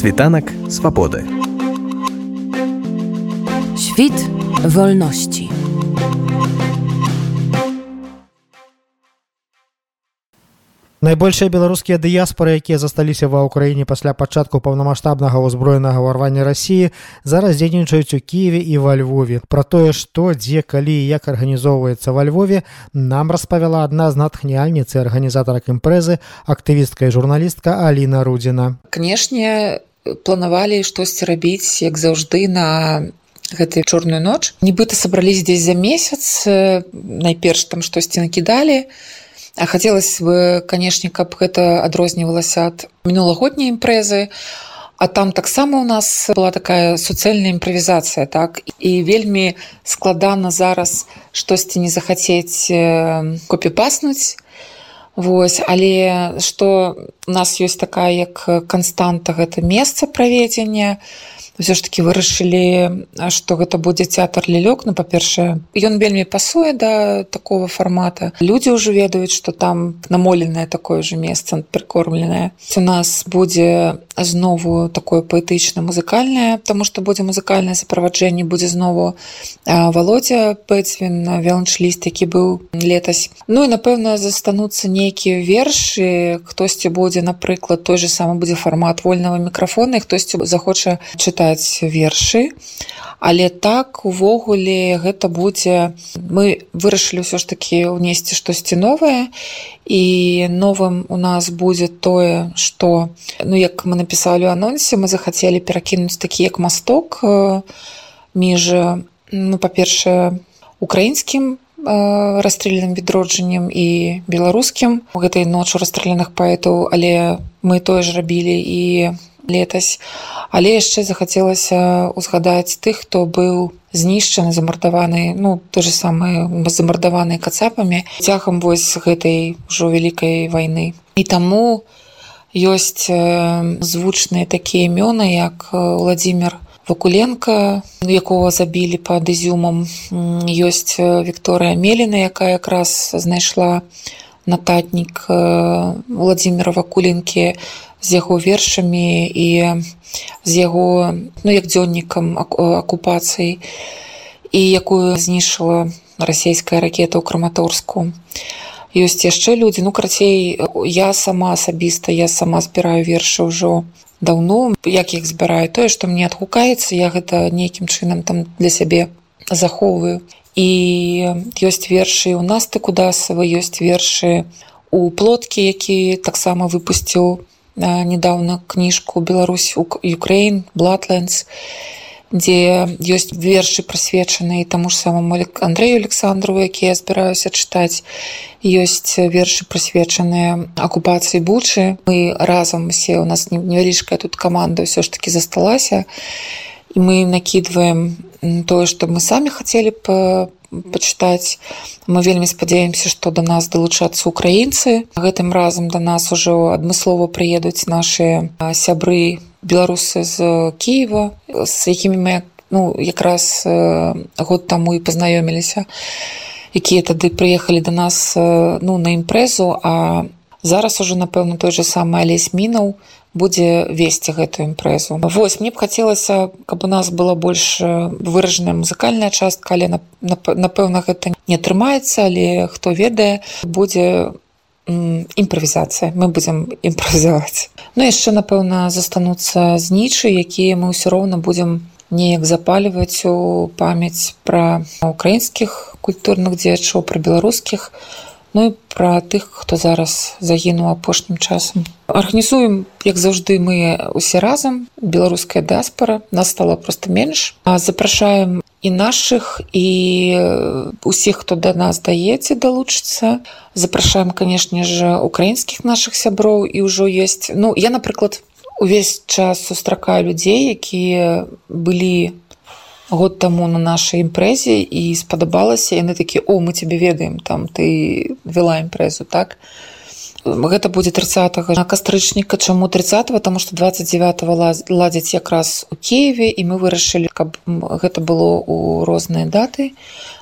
Світанак свабоды. Świt wolności. Найбольшыя беларускія дыяспоры, якія засталіся ва ўкраіне пасля пачатку паўнамасштабнага ўзброенага ўрвання рассіі, зараз дзейнічаюць у Киеве і ва Львове. Пра тое, што дзе калі і як арганізоўваецца ва Львове, нам распавяла адна з натхняльніцы арганізатарак імпрэзы, актывістка і журналістка Аліна Рудзіна. Канешне, планавалі штосьці рабіць, як заўжды на гэтую чорную ноч. Нібыта сабрались здесь за месяц, найперш там штосьці накідалі, А хацелось бы канешне каб гэта адрознівалася ад мінулагодняй імпрэзы. А там таксама у нас была такая суцэльная імправізацыя так? І вельмі складана зараз штосьці не захацець копіпаснуць Вось але што у нас ёсць такая як канстанта гэта месца праведзення. Ўсё ж таки вырашылі што гэта будзе тэатр лілёк ну па-першае ён вельмі пасуе да такого фармата. Людзі ўжо ведаюць што там намоленае такое же месца прыкормленае. У нас будзе знову такое паэтычна музыкальнае тому что будзе музыкальнае суправаджэнне будзе знову володя пэцвін веланчліст які быў летась. Ну і напэўна застануцца нейкія вершы хтосьці будзе напрыклад той же самы будзе фармат вольнага мікрафона хтосьці захоча чытаць вершы але так увогуле гэта будзе мы вырашылі ўсё ж такі ўнесці штосьці новае і новым у нас будзе тое что ну як мы напісалі у анонсе мы захацелі перакінуць такі як масток між ну па-першае украінскім расстрельным відроджаннем і беларускім гэтай ночу расстрелляных паэтаў але мы тое ж рабілі і летась але яшчэ захацелася узгадаць тых хто быў знішчаны замардаваны ну то же самае замардаваны кацапамі цягам вось гэтай ўжо вялікай вайны і таму ёсць звучныя такія імёны як владимир вакуленко якого забілі пад ізюмам ёсць Вікторыя меліна якая якраз знайшла нататнік владимира вакуленкі з яго вершамі і з яго ну як дзённікам акупацыі і якую знішыла расійская ракета ў краматорску ёсць яшчэ людзі. Ну карацей я сама асабіста я сама збіраю вершы ўжо даўно. Як іх збіраю? Тое што мне адгукаецца я гэта нейкім чынам там для сябе захоўваю. І ёсць вершы у нас ты кудасава ёсць вершы у плоткі які таксама выпусціў недавно кніжку Беларусь Украін Бладленс дзе ёсць вершы прысвечаныя таму ж самому Андрею Александрову які я збіраюся чытаць ёсць вершы прысвечаныя акупацыі бучы мы разам усе у нас невялічкая тут каманда ўсё ж таки засталася і мы накідваем тое што мы самі хацелі б пачытаць мы вельмі спадзяемся што да нас далучацца украінцы гэтым разам да нас ужо адмыслова прыедуць наши сябры беларусы з Киева з якімі мы ну якраз год таму і пазнаёміліся якія тады прыехалі да нас ну на імпрэзу а зараз уже напэўна той же самы алесь мінаў будзе весці гэтую імпрэзу. Восьось мне б хацелася каб у нас была больш выражаная музыкальная частка але напэўна гэта не атрымаецца але хто ведае будзе імправізацыя. Мы будзем імправізаваць. Ну яшчэ напэўна застануцца знічы якія мы ўсё роўна будзем неяк запаліваць у памяць пра украінскіх культурных дзеячоў пра беларускіх. у Ну і пра тых, хто зараз загінуў апошнім часам. Арганізуем, як заўжды мы усе разам беларуская дыаспара нас стала проста менш. запрашаем і нашых і усіх, хто да нас даеце далучыцца. запрашаем, канешне ж, украінскіх нашых сяброў і ўжо ёсць. Ну я, напрыклад, увесь час сустракаю людзей, якія былі год таму на нашай імпрэзе і спадабалася яны такі о мы тебе ведаем там ты вела імпрэзу так? Гэта будзе 30 на кастрычніка чаму 30 потому что 29 ладзяць якраз у Киеве і мы вырашылі каб гэта было у розныя даты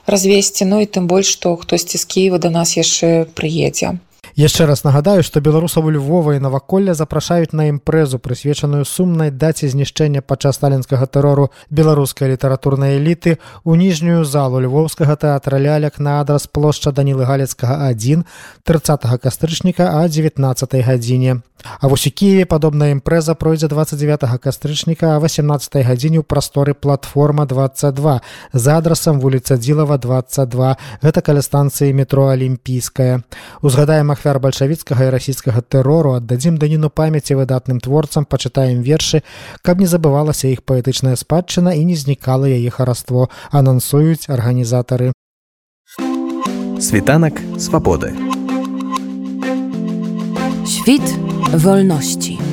развесці Ну і тым больш што хтосьці з Киева до нас яшчэ прыедзе яшчэ раз нагадаю што беларусаў Львова і наваколля запрашаюць на імпрэзу прысвечаную сумнай даце знішчэння падчас сталінскага тэрору беларускай літаратурнай эліты у ніжнюю залу львовскага тэатра лялек на адрас плошча данілы галецкага 1 30 кастрычніка а 19 гадзіне. А вось у Киеве падобная імпрэза пройдзе 29 кастрычніка а 18 гадзіне ў прасторы платформа 22 за адрасам вуліца дзілава 22 гэта каля станцыі метро алімпійская узгадаем ахвяр ахвяр бальшавіцкага і расійскага тэрору аддадзім даніну памяці выдатным творцам пачытаем вершы каб не забывалася іх паэтычная спадчына і не знікала яе хараство анансуюць арганізатары світанак свабоды Świt wolności.